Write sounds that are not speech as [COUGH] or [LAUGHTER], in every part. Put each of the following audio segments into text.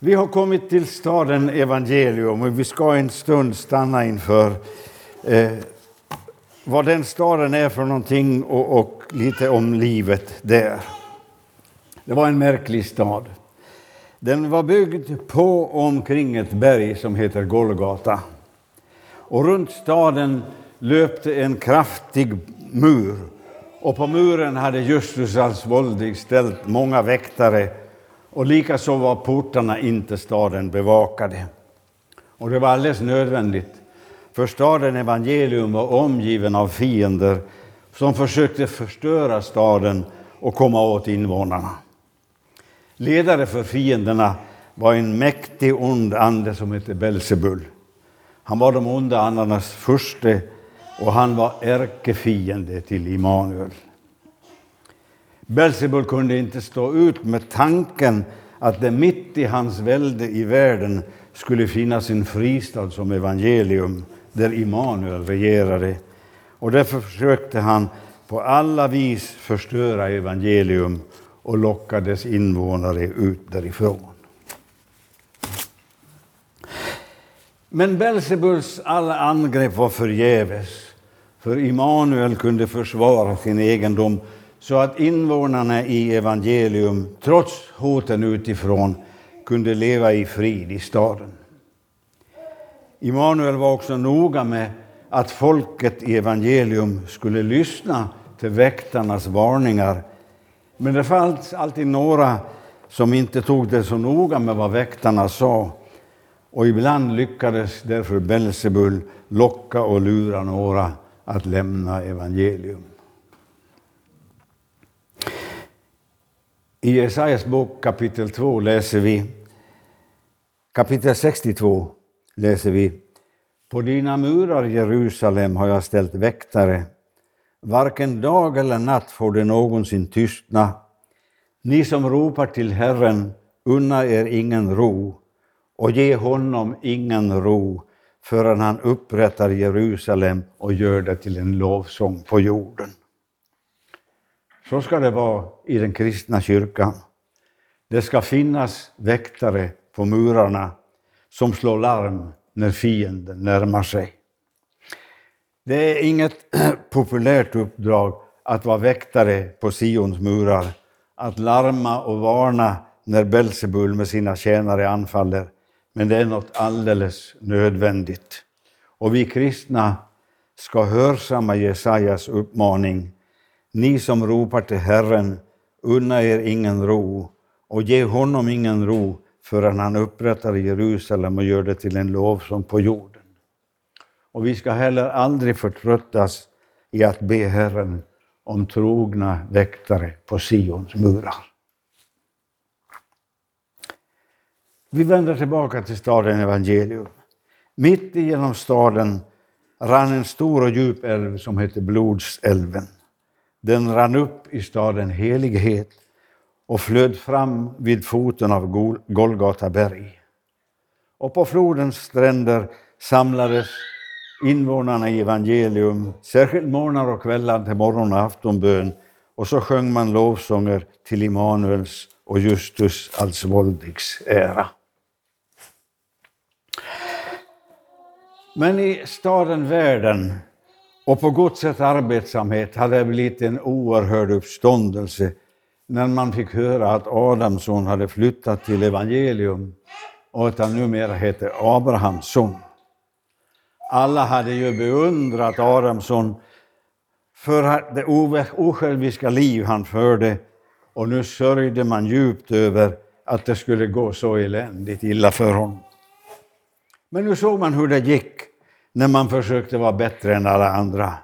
Vi har kommit till staden Evangelium och vi ska en stund stanna inför eh, vad den staden är för någonting och, och lite om livet där. Det var en märklig stad. Den var byggd på och omkring ett berg som heter Golgata. Och runt staden löpte en kraftig mur. Och på muren hade Justus als Voldig ställt många väktare och likaså var portarna inte staden bevakade. Och det var alldeles nödvändigt, för staden Evangelium var omgiven av fiender som försökte förstöra staden och komma åt invånarna. Ledare för fienderna var en mäktig ond ande som hette Belsebul. Han var de onda andarnas furste och han var ärkefiende till Immanuel. Belsebul kunde inte stå ut med tanken att det mitt i hans välde i världen skulle finnas en fristad som evangelium där Immanuel regerade. Och därför försökte han på alla vis förstöra evangelium och locka dess invånare ut därifrån. Men Belsebuls alla angrepp var förgäves, för Immanuel kunde försvara sin egendom så att invånarna i evangelium, trots hoten utifrån, kunde leva i frid i staden. Immanuel var också noga med att folket i evangelium skulle lyssna till väktarnas varningar. Men det fanns alltid några som inte tog det så noga med vad väktarna sa. Och ibland lyckades därför Belsebul locka och lura några att lämna evangelium. I Jesajas bok kapitel 2 läser vi, kapitel 62 läser vi, På dina murar, Jerusalem, har jag ställt väktare. Varken dag eller natt får det någonsin tystna. Ni som ropar till Herren, unna er ingen ro och ge honom ingen ro förrän han upprättar Jerusalem och gör det till en lovsång på jorden. Så ska det vara i den kristna kyrkan. Det ska finnas väktare på murarna som slår larm när fienden närmar sig. Det är inget [CLEARS THROAT] populärt uppdrag att vara väktare på Sions murar, att larma och varna när Belsebul med sina tjänare anfaller, men det är något alldeles nödvändigt. Och vi kristna ska hörsamma Jesajas uppmaning ni som ropar till Herren, unna er ingen ro och ge honom ingen ro förrän han upprättar Jerusalem och gör det till en lovsång på jorden. Och vi ska heller aldrig förtröttas i att be Herren om trogna väktare på Sions murar. Vi vänder tillbaka till staden Evangelium. Mitt igenom staden rann en stor och djup älv som hette Blodsälven. Den rann upp i staden helighet och flöd fram vid foten av Golgata berg. Och på flodens stränder samlades invånarna i evangelium, särskilt morgnar och kvällar till morgon och aftonbön. Och så sjöng man lovsånger till Immanuels och Justus Alsvoldigs ära. Men i staden världen och på godsets arbetsamhet hade det blivit en oerhörd uppståndelse när man fick höra att Adamsson hade flyttat till evangelium och att han numera hette Abrahamsson. Alla hade ju beundrat Adamsson för det osjälviska liv han förde och nu sörjde man djupt över att det skulle gå så eländigt illa för honom. Men nu såg man hur det gick när man försökte vara bättre än alla andra.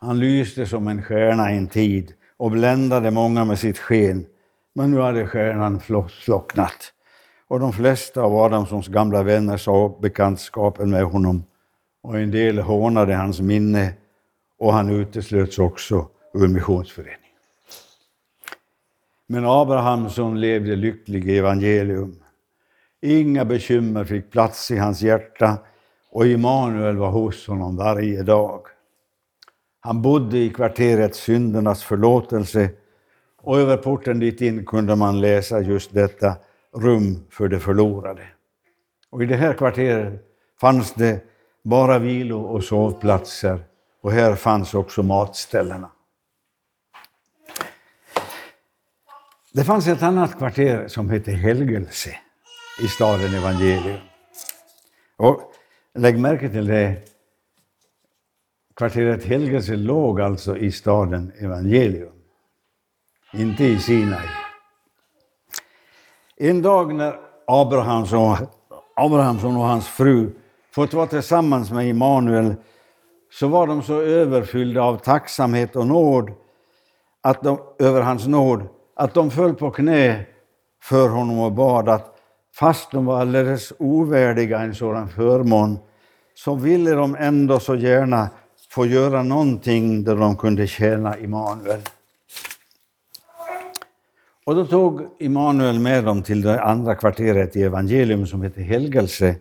Han lyste som en stjärna i en tid och bländade många med sitt sken. Men nu hade stjärnan slocknat. Och de flesta av Adamssons gamla vänner sa bekantskapen med honom. Och en del hånade hans minne och han uteslöts också ur missionsföreningen. Men Abraham som levde lycklig i evangelium. Inga bekymmer fick plats i hans hjärta och Immanuel var hos honom varje dag. Han bodde i kvarteret Syndernas förlåtelse och över porten dit in kunde man läsa just detta. rum för de förlorade. Och i det här kvarteret fanns det bara vilo och sovplatser och här fanns också matställena. Det fanns ett annat kvarter som hette Helgelse i staden Evangelium. Och lägg märke till det, kvarteret Helgelse låg alltså i staden Evangelium, inte i Sinai. En dag när Abrahamsson, Abrahamsson och hans fru fått vara tillsammans med Immanuel så var de så överfyllda av tacksamhet och nåd att de, över hans nåd att de föll på knä för honom och bad att fast de var alldeles ovärdiga en sådan förmån så ville de ändå så gärna få göra någonting där de kunde tjäna Immanuel. Och då tog Immanuel med dem till det andra kvarteret i evangelium som heter Helgelse.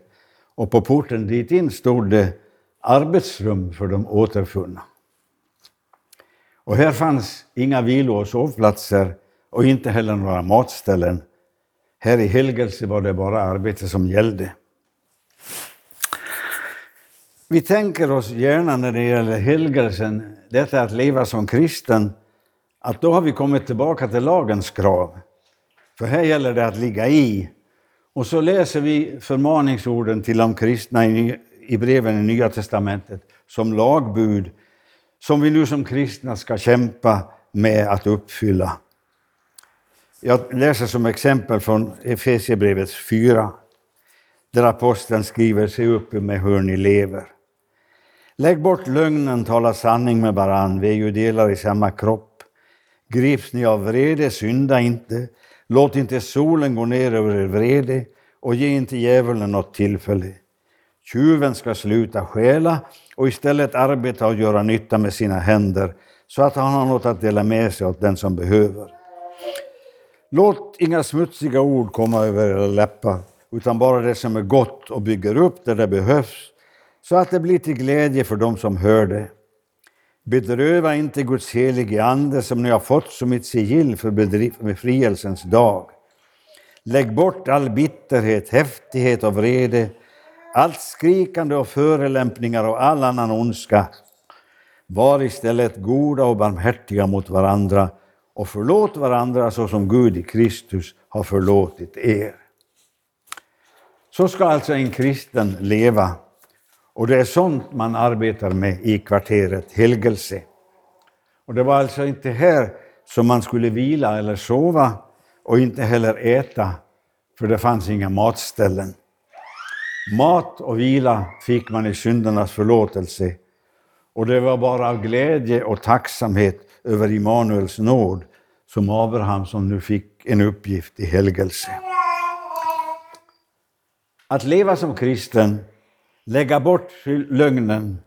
Och på porten dit in stod det arbetsrum för de återfunna. Och här fanns inga vilo och sovplatser och inte heller några matställen. Här i helgelse var det bara arbete som gällde. Vi tänker oss gärna när det gäller helgelsen, detta att leva som kristen, att då har vi kommit tillbaka till lagens krav. För här gäller det att ligga i. Och så läser vi förmaningsorden till de kristna i breven i Nya testamentet som lagbud, som vi nu som kristna ska kämpa med att uppfylla. Jag läser som exempel från Efesierbrevets 4, där aposteln skriver Se upp med hur ni lever. Lägg bort lögnen, tala sanning med varann, vi är ju delar i samma kropp. Grips ni av vrede, synda inte. Låt inte solen gå ner över er vrede och ge inte djävulen något tillfälle. Tjuven ska sluta stjäla och istället arbeta och göra nytta med sina händer så att han har något att dela med sig åt den som behöver. Låt inga smutsiga ord komma över era läppar, utan bara det som är gott och bygger upp där det behövs, så att det blir till glädje för dem som hör det. Bedröva inte Guds helige Ande som ni har fått som ett sigill för befrielsens dag. Lägg bort all bitterhet, häftighet och vrede, allt skrikande och förelämpningar och all annan ondska. Var istället goda och barmhärtiga mot varandra och förlåt varandra så som Gud i Kristus har förlåtit er. Så ska alltså en kristen leva. Och det är sånt man arbetar med i kvarteret Helgelse. Och det var alltså inte här som man skulle vila eller sova och inte heller äta, för det fanns inga matställen. Mat och vila fick man i syndernas förlåtelse och det var bara av glädje och tacksamhet över Immanuels nåd som Abraham som nu fick en uppgift i helgelse. Att leva som kristen, lägga bort lögnen,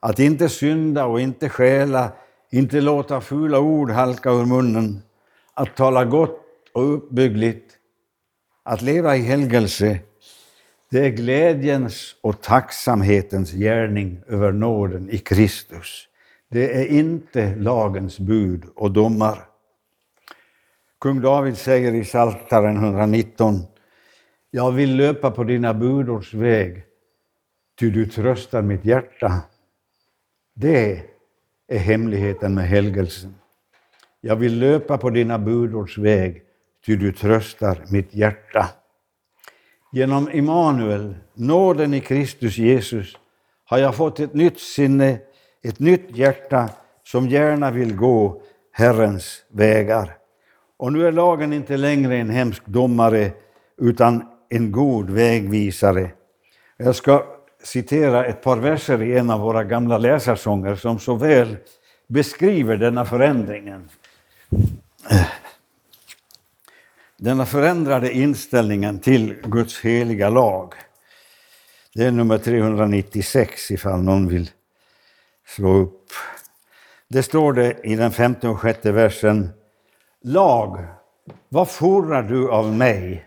att inte synda och inte stjäla, inte låta fula ord halka ur munnen, att tala gott och uppbyggligt, att leva i helgelse, det är glädjens och tacksamhetens gärning över nåden i Kristus. Det är inte lagens bud och domar. Kung David säger i Psaltaren 119 Jag vill löpa på dina budords väg, ty du tröstar mitt hjärta. Det är hemligheten med helgelsen. Jag vill löpa på dina budords väg, ty du tröstar mitt hjärta. Genom Immanuel, nåden i Kristus Jesus, har jag fått ett nytt sinne, ett nytt hjärta som gärna vill gå Herrens vägar. Och nu är lagen inte längre en hemsk domare utan en god vägvisare. Jag ska citera ett par verser i en av våra gamla läsarsånger som så väl beskriver denna förändringen. Denna förändrade inställningen till Guds heliga lag. Det är nummer 396 ifall någon vill slå upp. Det står det i den femte och sjätte versen. Lag, vad fordrar du av mig?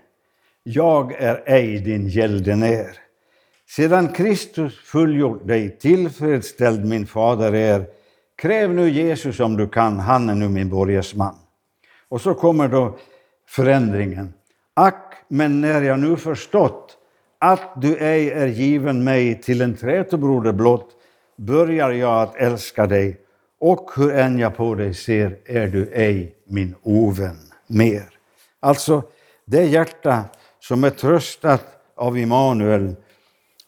Jag är ej din gäldenär. Sedan Kristus fullgjort dig, tillfredsställd min fader är, kräv nu Jesus om du kan, han är nu min borgesman. Och så kommer då förändringen. Ack, men när jag nu förstått att du ej är given mig till en trätobroder blott, börjar jag att älska dig, och hur än jag på dig ser är du ej min ovän mer. Alltså, det hjärta som är tröstat av Immanuel,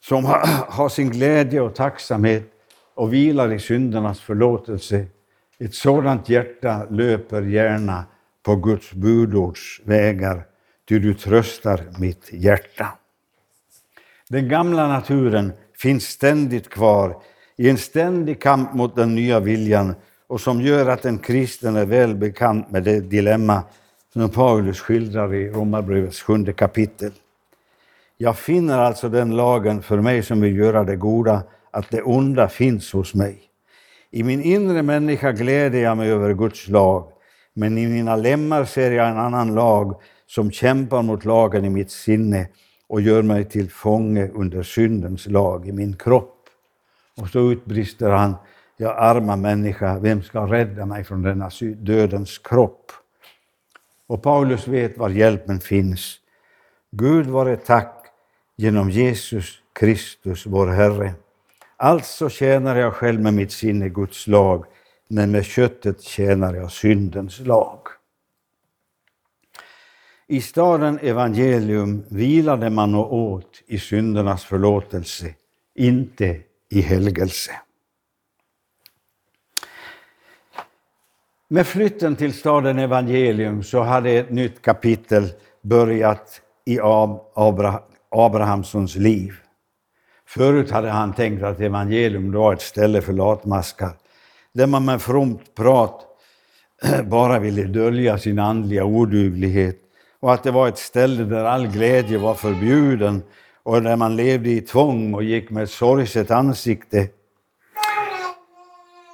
som [CLEARS THROAT] har sin glädje och tacksamhet och vilar i syndernas förlåtelse, ett sådant hjärta löper gärna på Guds budords vägar, ty du tröstar mitt hjärta. Den gamla naturen finns ständigt kvar i en ständig kamp mot den nya viljan och som gör att en kristen är väl bekant med det dilemma som Paulus skildrar i Romarbrevets sjunde kapitel. Jag finner alltså den lagen för mig som vill göra det goda, att det onda finns hos mig. I min inre människa gläder jag mig över Guds lag, men i mina lemmar ser jag en annan lag som kämpar mot lagen i mitt sinne och gör mig till fånge under syndens lag i min kropp. Och så utbrister han, jag arma människa, vem ska rädda mig från denna dödens kropp? Och Paulus vet var hjälpen finns. Gud vare tack genom Jesus Kristus, vår Herre. Alltså tjänar jag själv med mitt sinne Guds lag, men med köttet tjänar jag syndens lag. I staden Evangelium vilade man och åt i syndernas förlåtelse, inte i helgelse. Med flytten till staden Evangelium så hade ett nytt kapitel börjat i Abrahamssons liv. Förut hade han tänkt att evangelium var ett ställe för latmaskar, där man med fromt prat [CLEARS THROAT] bara ville dölja sin andliga oduglighet och att det var ett ställe där all glädje var förbjuden och där man levde i tvång och gick med sorgset ansikte.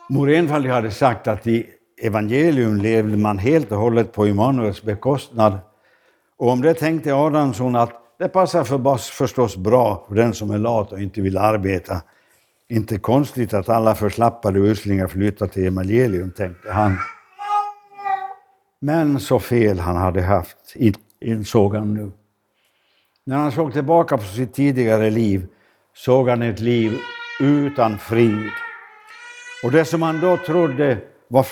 Mor Enfaldig hade sagt att i evangelium levde man helt och hållet på Immanuels bekostnad. Och om det tänkte Adamsson att det passar för, förstås bra för den som är lat och inte vill arbeta. Inte konstigt att alla förslappade uslingar flyttar till evangelium, tänkte han. Men så fel han hade haft, insåg han nu. När han såg tillbaka på sitt tidigare liv såg han ett liv utan frid. Och det som han då trodde var,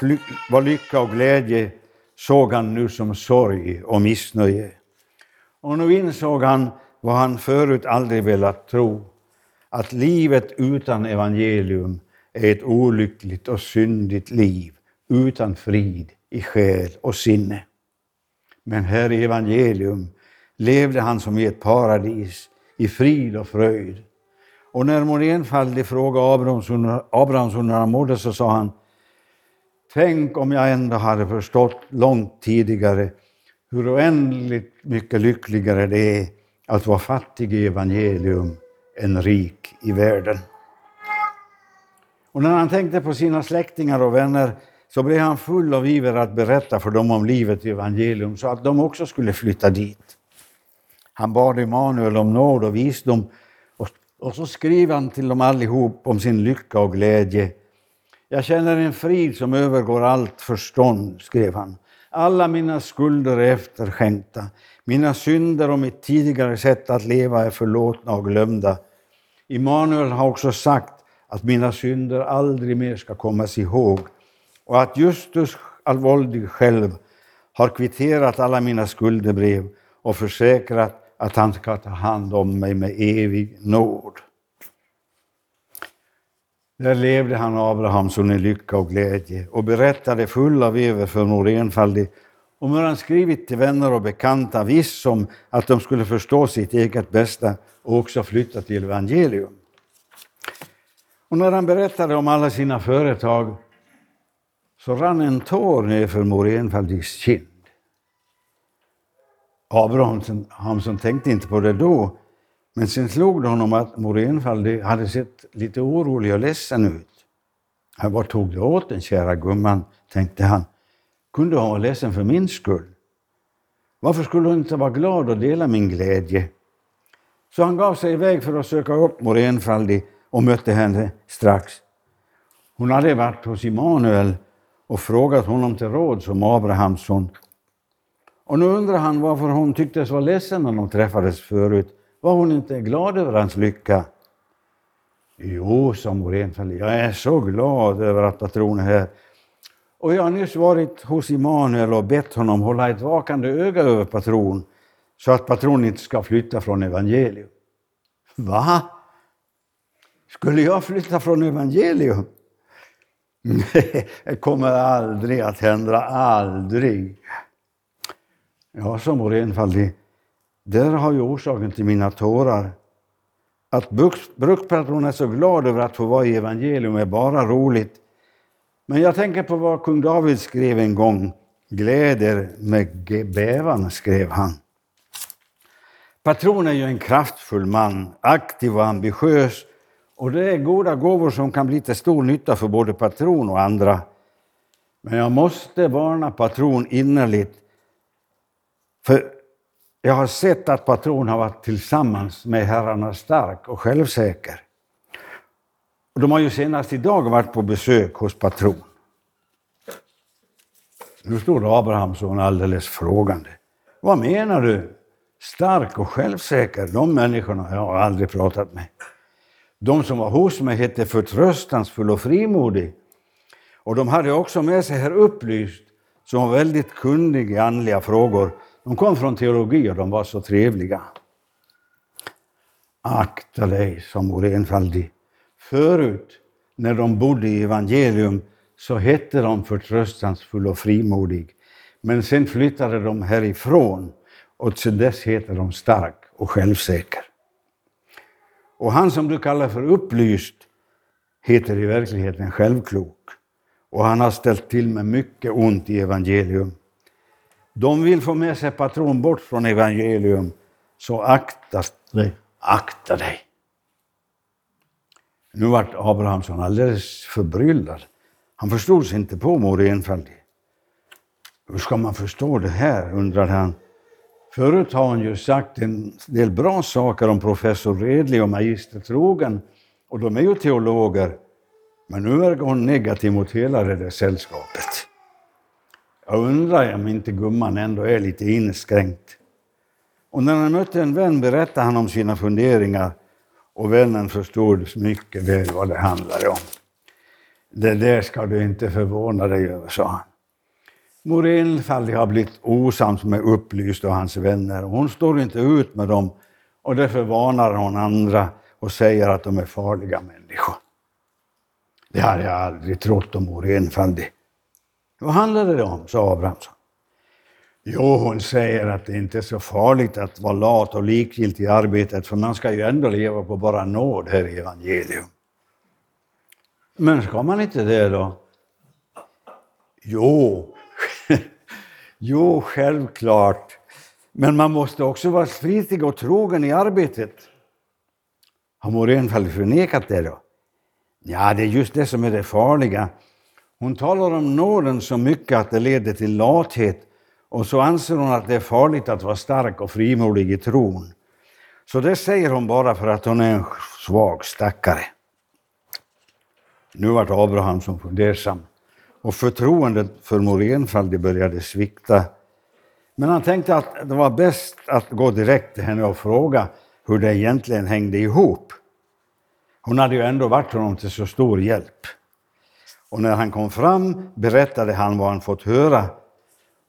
var lycka och glädje såg han nu som sorg och missnöje. Och nu insåg han vad han förut aldrig velat tro, att livet utan evangelium är ett olyckligt och syndigt liv utan frid i själ och sinne. Men här i evangelium levde han som i ett paradis, i frid och fröjd. Och när mor enfaldig frågade Abrahamsson när han mådde så sa han Tänk om jag ändå hade förstått långt tidigare hur oändligt mycket lyckligare det är att vara fattig i evangelium än rik i världen. Och när han tänkte på sina släktingar och vänner så blev han full av iver att berätta för dem om livet i evangelium så att de också skulle flytta dit. Han bad Emanuel om nåd och visdom och, och så skriver han till dem allihop om sin lycka och glädje. Jag känner en frid som övergår allt förstånd, skrev han. Alla mina skulder är efterskänkta. Mina synder och mitt tidigare sätt att leva är förlåtna och glömda. Immanuel har också sagt att mina synder aldrig mer ska kommas ihåg och att Justus allvåldig själv har kvitterat alla mina skuldebrev och försäkrat att han ska ta hand om mig med evig nåd. Där levde han Abraham som i lycka och glädje och berättade full av iver för enfaldig och när han skrivit till vänner och bekanta visst som att de skulle förstå sitt eget bästa och också flytta till evangelium. Och när han berättade om alla sina företag så rann en tår nerför mor enfaldigs kind. Abrahamsson tänkte inte på det då, men sen slog det honom att mor enfaldig hade sett lite orolig och ledsen ut. Vad tog det åt den kära gumman, tänkte han. Kunde hon vara ledsen för min skull? Varför skulle hon inte vara glad och dela min glädje? Så han gav sig iväg för att söka upp mor enfaldig och mötte henne strax. Hon hade varit hos Immanuel och frågat honom till råd som Abrahamsson Och nu undrar han varför hon tycktes vara ledsen när de träffades förut. Var hon inte glad över hans lycka? Jo, sa mor enfaldig, jag är så glad över att patron är här. Och jag har nyss varit hos Immanuel och bett honom hålla ett vakande öga över patron så att patron inte ska flytta från evangelium. Va? Skulle jag flytta från evangelium? Nej, det kommer aldrig att hända, aldrig. Ja, sa mor Enfaldig, där har ju orsaken till mina tårar. Att brukspatron är så glad över att få vara i evangelium är bara roligt. Men jag tänker på vad kung David skrev en gång. Gläder med bävan, skrev han. Patron är ju en kraftfull man, aktiv och ambitiös. Och det är goda gåvor som kan bli till stor nytta för både patron och andra. Men jag måste varna patron innerligt. För jag har sett att patron har varit tillsammans med herrarna stark och självsäker. Och de har ju senast idag varit på besök hos patron. Nu står Abrahamsson alldeles frågande. Vad menar du? Stark och självsäker, de människorna jag har aldrig pratat med. De som var hos mig hette förtröstansfull och frimodig. Och de hade också med sig herr Upplyst, som var väldigt kunnig i andliga frågor. De kom från teologi och de var så trevliga. Akta dig, sa mor enfaldig. Förut, när de bodde i evangelium, så hette de förtröstansfull och frimodig. Men sen flyttade de härifrån och till dess heter de stark och självsäker. Och han som du kallar för upplyst heter i verkligheten självklok. Och han har ställt till med mycket ont i evangelium. De vill få med sig patron bort från evangelium, så akta dig. Akta dig. Nu vart Abrahamsson alldeles förbryllad. Han förstod sig inte på mor enfaldig. Hur ska man förstå det här, undrade han. Förut har hon ju sagt en del bra saker om professor Redli och magister Trogen, och de är ju teologer. Men nu är hon negativ mot hela det där sällskapet. Jag undrar om inte gumman ändå är lite inskränkt. Och när han mötte en vän berättade han om sina funderingar och vännen förstod mycket väl vad det handlade om. Det där ska du inte förvåna dig över, sa han. Mor Enfaldig har blivit osams med Upplyst och hans vänner. Hon står inte ut med dem och därför varnar hon andra och säger att de är farliga människor. Det hade jag aldrig trott om mor Enfaldig. Vad handlade det om, sa Abrahamsson. Jo, hon säger att det inte är så farligt att vara lat och likgiltig i arbetet, för man ska ju ändå leva på bara nåd här i evangelium. Men ska man inte det då? Jo, [LAUGHS] jo, självklart. Men man måste också vara flitig och trogen i arbetet. Har Morén förnekat det då? Ja, det är just det som är det farliga. Hon talar om nåden så mycket att det leder till lathet och så anser hon att det är farligt att vara stark och frimodig i tron. Så det säger hon bara för att hon är en svag stackare. Nu vart Abraham som fundersam och förtroendet för mor Enfaldig började svikta. Men han tänkte att det var bäst att gå direkt till henne och fråga hur det egentligen hängde ihop. Hon hade ju ändå varit honom till så stor hjälp. Och när han kom fram berättade han vad han fått höra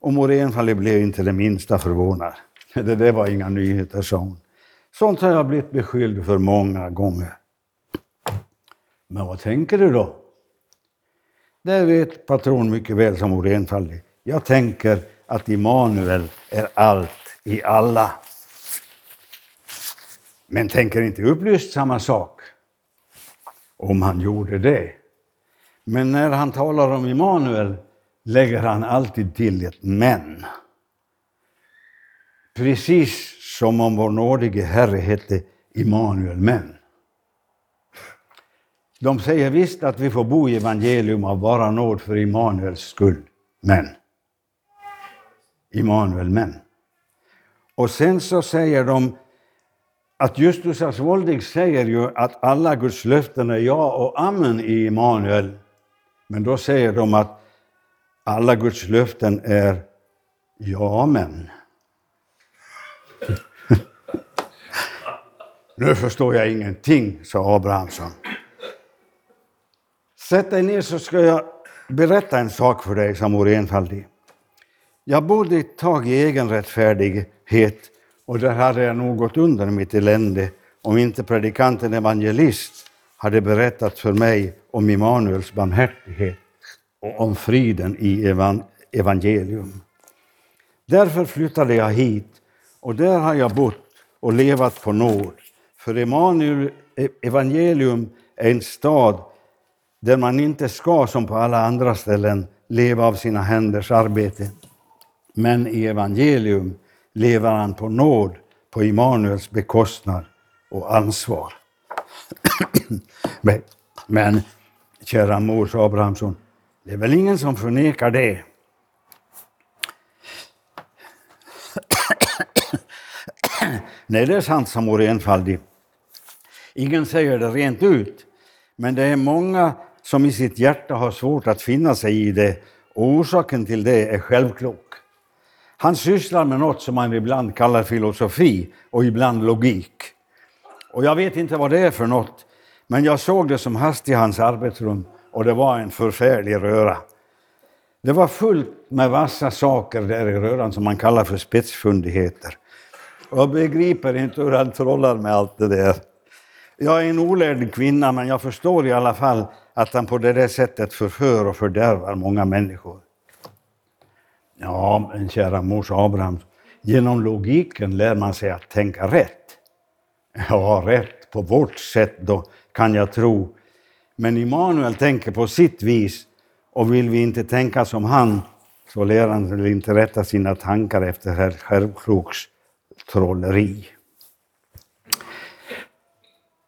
och mor blev inte det minsta förvånad. [LAUGHS] Det där var inga nyheter, sa hon. Sånt har jag blivit beskylld för många gånger. Men vad tänker du då? Det vet patron mycket väl som mor Jag tänker att Immanuel är allt i alla. Men tänker inte upplyst samma sak? Om han gjorde det. Men när han talar om Immanuel lägger han alltid till ett men. Precis som om vår nådige Herre hette Immanuel men. De säger visst att vi får bo i evangelium av bara nåd för Immanuels skull, men. Immanuel men. Och sen så säger de att Justus Voldig säger ju att alla Guds löften är ja och amen i Immanuel. Men då säger de att alla Guds löften är Ja, men. [LAUGHS] nu förstår jag ingenting, sa Abrahamsson. Sätt dig ner så ska jag berätta en sak för dig, sa mor enfaldig. Jag bodde ett tag i egen rättfärdighet och där hade jag nog gått under mitt elände om inte predikanten evangelist hade berättat för mig om Immanuels barmhärtighet och om friden i evangelium. Därför flyttade jag hit och där har jag bott och levat på nåd. För Emanuel, e-, evangelium är en stad där man inte ska, som på alla andra ställen, leva av sina händers arbete. Men i evangelium lever han på nåd, på Immanuels bekostnad och ansvar. [COUGHS] Men, kära Mors Abrahamsson, det är väl ingen som förnekar det. Nej, det är sant, sa mor enfaldig. Ingen säger det rent ut, men det är många som i sitt hjärta har svårt att finna sig i det och orsaken till det är självklok. Han sysslar med något som man ibland kallar filosofi och ibland logik. Och jag vet inte vad det är för något, men jag såg det som hast i hans arbetsrum och det var en förfärlig röra. Det var fullt med vassa saker där i röran som man kallar för spetsfundigheter. Jag begriper inte hur han trollar med allt det där. Jag är en olärd kvinna, men jag förstår i alla fall att han på det där sättet förför och fördärvar många människor. Ja, men kära mors Abraham, genom logiken lär man sig att tänka rätt. Ja, rätt på vårt sätt då, kan jag tro. Men Immanuel tänker på sitt vis och vill vi inte tänka som han så lär han väl inte rätta sina tankar efter herr självkloks trolleri.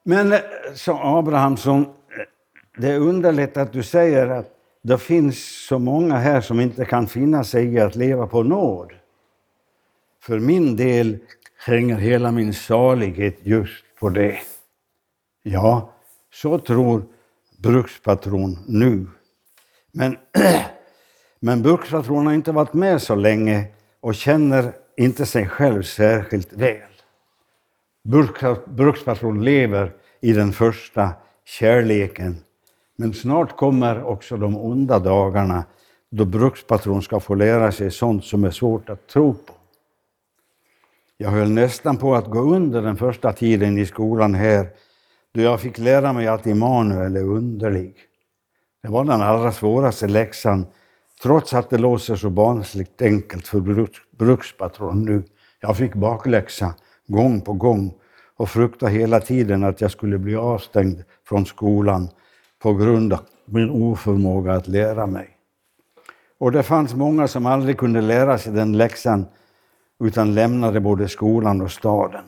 Men, eh, sa Abrahamsson, eh, det är underligt att du säger att det finns så många här som inte kan finna sig i att leva på nåd. För min del hänger hela min salighet just på det. Ja, så tror brukspatron nu. Men, [CLEARS THROAT] men brukspatron har inte varit med så länge och känner inte sig själv särskilt väl. Brukspatron lever i den första kärleken. Men snart kommer också de onda dagarna då brukspatron ska få lära sig sånt som är svårt att tro på. Jag höll nästan på att gå under den första tiden i skolan här då jag fick lära mig att Immanuel är underlig. Det var den allra svåraste läxan, trots att det låter så barnsligt enkelt för bruks, brukspatron nu. Jag fick bakläxa gång på gång och fruktade hela tiden att jag skulle bli avstängd från skolan på grund av min oförmåga att lära mig. Och det fanns många som aldrig kunde lära sig den läxan utan lämnade både skolan och staden.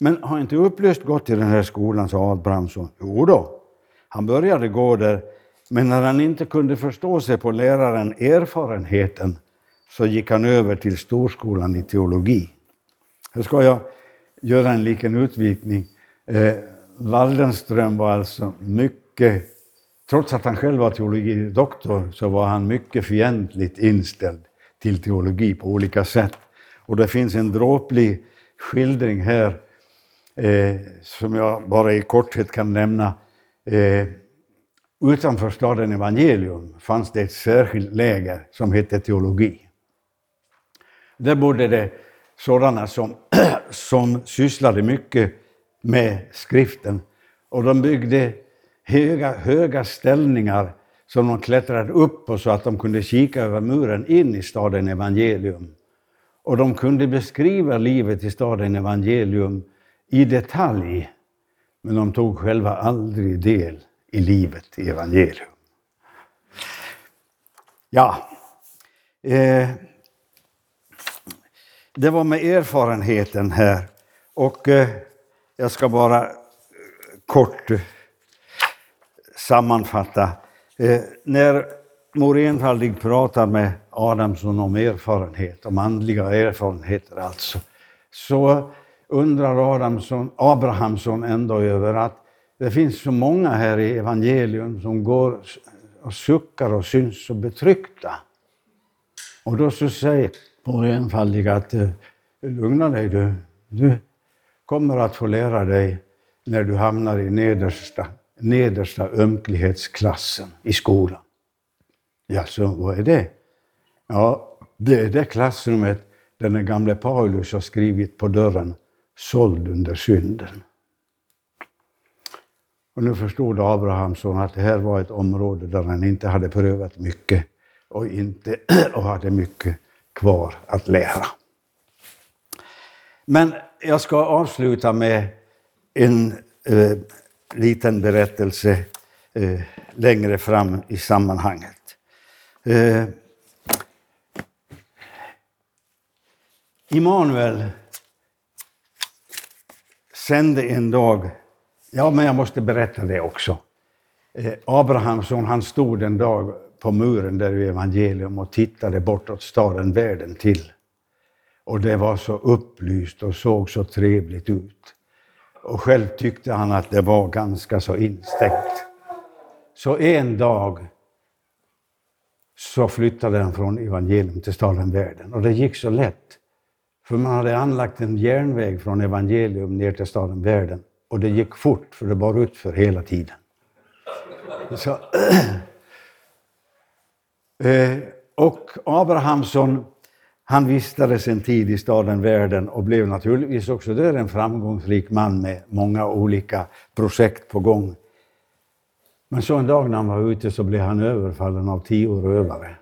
Men har inte upplyst gått till den här skolan, sa Abrahamsson. Jo då, han började gå där, men när han inte kunde förstå sig på läraren erfarenheten så gick han över till storskolan i teologi. Här ska jag göra en liten utvikning. Eh, Waldenström var alltså mycket, trots att han själv var teologidoktor, så var han mycket fientligt inställd till teologi på olika sätt. Och det finns en dråplig skildring här eh, som jag bara i korthet kan nämna. Eh, utanför staden Evangelium fanns det ett särskilt läger som hette teologi. Där bodde det sådana som, [CLEARS THROAT] som sysslade mycket med skriften. Och de byggde höga, höga ställningar som de klättrade upp på så att de kunde kika över muren in i staden Evangelium. Och de kunde beskriva livet i staden Evangelium i detalj, men de tog själva aldrig del i livet i evangelium. Ja, eh, det var med erfarenheten här. Och eh, jag ska bara eh, kort eh, sammanfatta. Eh, när Mor Enfaldig pratar med Adamsson om erfarenhet, om andliga erfarenheter alltså, så undrar Adamsson, Abrahamsson ändå över att det finns så många här i evangelium som går och suckar och syns så betryckta. Och då så säger vår enfaldiga att eh, lugna dig du. Du kommer att få lära dig när du hamnar i nedersta, nedersta ömklighetsklassen i skolan. Ja, så vad är det? Ja, det är det klassrummet där den gamle Paulus har skrivit på dörren, såld under synden. Och nu förstod Abrahamsson att det här var ett område där han inte hade prövat mycket och, inte, [CLEARS THROAT] och hade mycket kvar att lära. Men jag ska avsluta med en eh, liten berättelse eh, längre fram i sammanhanget. Eh, Immanuel sände en dag, ja men jag måste berätta det också. Eh, Abrahamsson han stod en dag på muren där i evangelium och tittade bortåt staden världen till. Och det var så upplyst och såg så trevligt ut. Och själv tyckte han att det var ganska så instängt. Så en dag så flyttade han från evangelium till staden världen. Och det gick så lätt. För man hade anlagt en järnväg från evangelium ner till staden världen. Och det gick fort, för det bar utför hela tiden. Så, [CLEARS THROAT] eh, och Abrahamsson, han vistades en tid i staden världen och blev naturligtvis också där en framgångsrik man med många olika projekt på gång. Men så en dag när han var ute så blev han överfallen av tio rövare.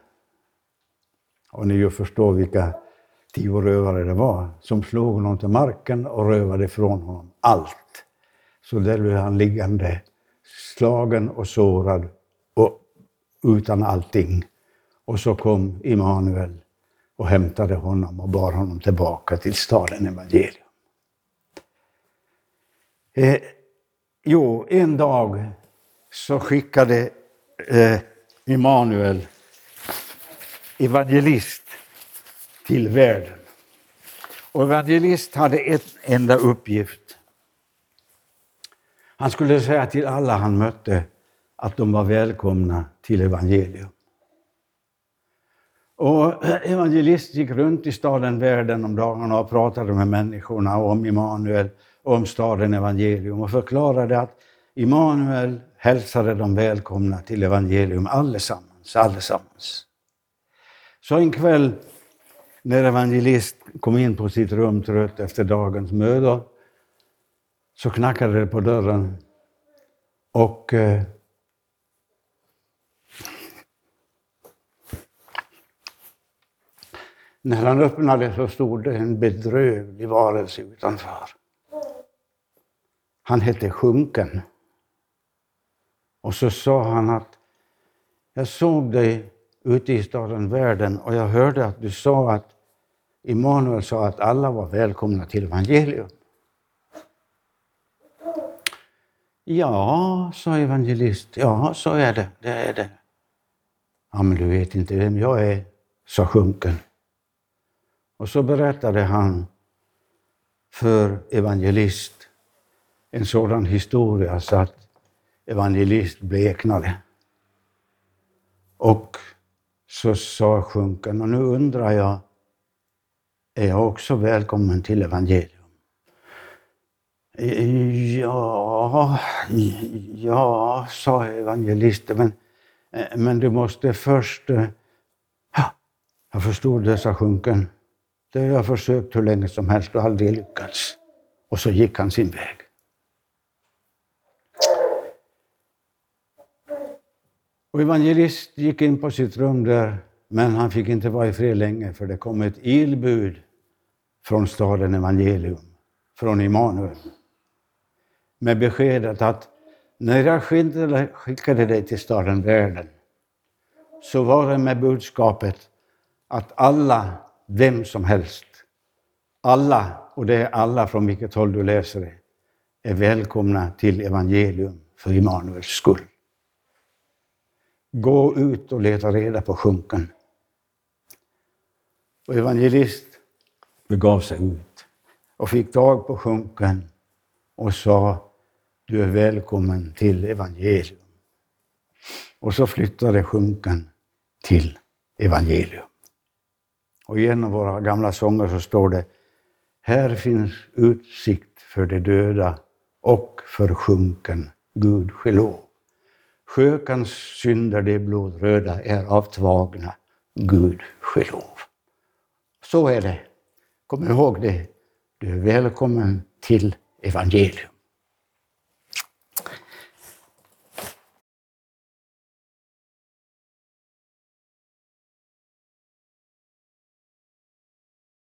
Och ni ju förstår vilka tio rövare det var som slog honom till marken och rövade ifrån honom allt. Så där blev han liggande, slagen och sårad och utan allting. Och så kom Immanuel och hämtade honom och bar honom tillbaka till staden Evangelium. Eh, jo, en dag så skickade eh, Immanuel evangelist till världen. Och evangelist hade en enda uppgift. Han skulle säga till alla han mötte att de var välkomna till evangelium. Och [CLEARS THROAT] evangelist gick runt i staden världen om dagarna och pratade med människorna om Immanuel och om staden evangelium och förklarade att Immanuel hälsade dem välkomna till evangelium allesammans, allesammans. Så en kväll när evangelist kom in på sitt rum trött efter dagens möda så knackade det på dörren och eh, när han öppnade så stod det en bedrövlig varelse utanför. Han hette Sjunken. Och så sa han att jag såg dig ute i staden världen och jag hörde att du sa att Immanuel sa att alla var välkomna till evangelium. Ja, sa evangelist, ja, så är det, det är det. Ja, men du vet inte vem jag är, sa sjunken. Och så berättade han för evangelist en sådan historia så att evangelist bleknade. Och så sa sjunken, och nu undrar jag, är jag också välkommen till evangelium? Ja, ja, sa evangelisten, men, men du måste först... Eh, ja, jag förstod det, sa sjunken. Det har jag försökt hur länge som helst och aldrig lyckats. Och så gick han sin väg. Och evangelist gick in på sitt rum där, men han fick inte vara i fred länge för det kom ett ilbud från staden Evangelium, från Immanuel, med beskedet att när jag skickade dig till staden världen så var det med budskapet att alla, vem som helst, alla, och det är alla från vilket håll du läser det, är välkomna till evangelium för Immanuels skull. Gå ut och leta reda på sjunken. Och evangelist begav sig ut och fick tag på sjunken och sa du är välkommen till evangelium. Och så flyttade sjunken till evangelium. Och i en av våra gamla sånger så står det Här finns utsikt för de döda och för sjunken Gud lov. Sjökans synder, de blodröda, är avtvagna, Gud lov. Så är det. Kom ihåg det. Du är välkommen till evangelium.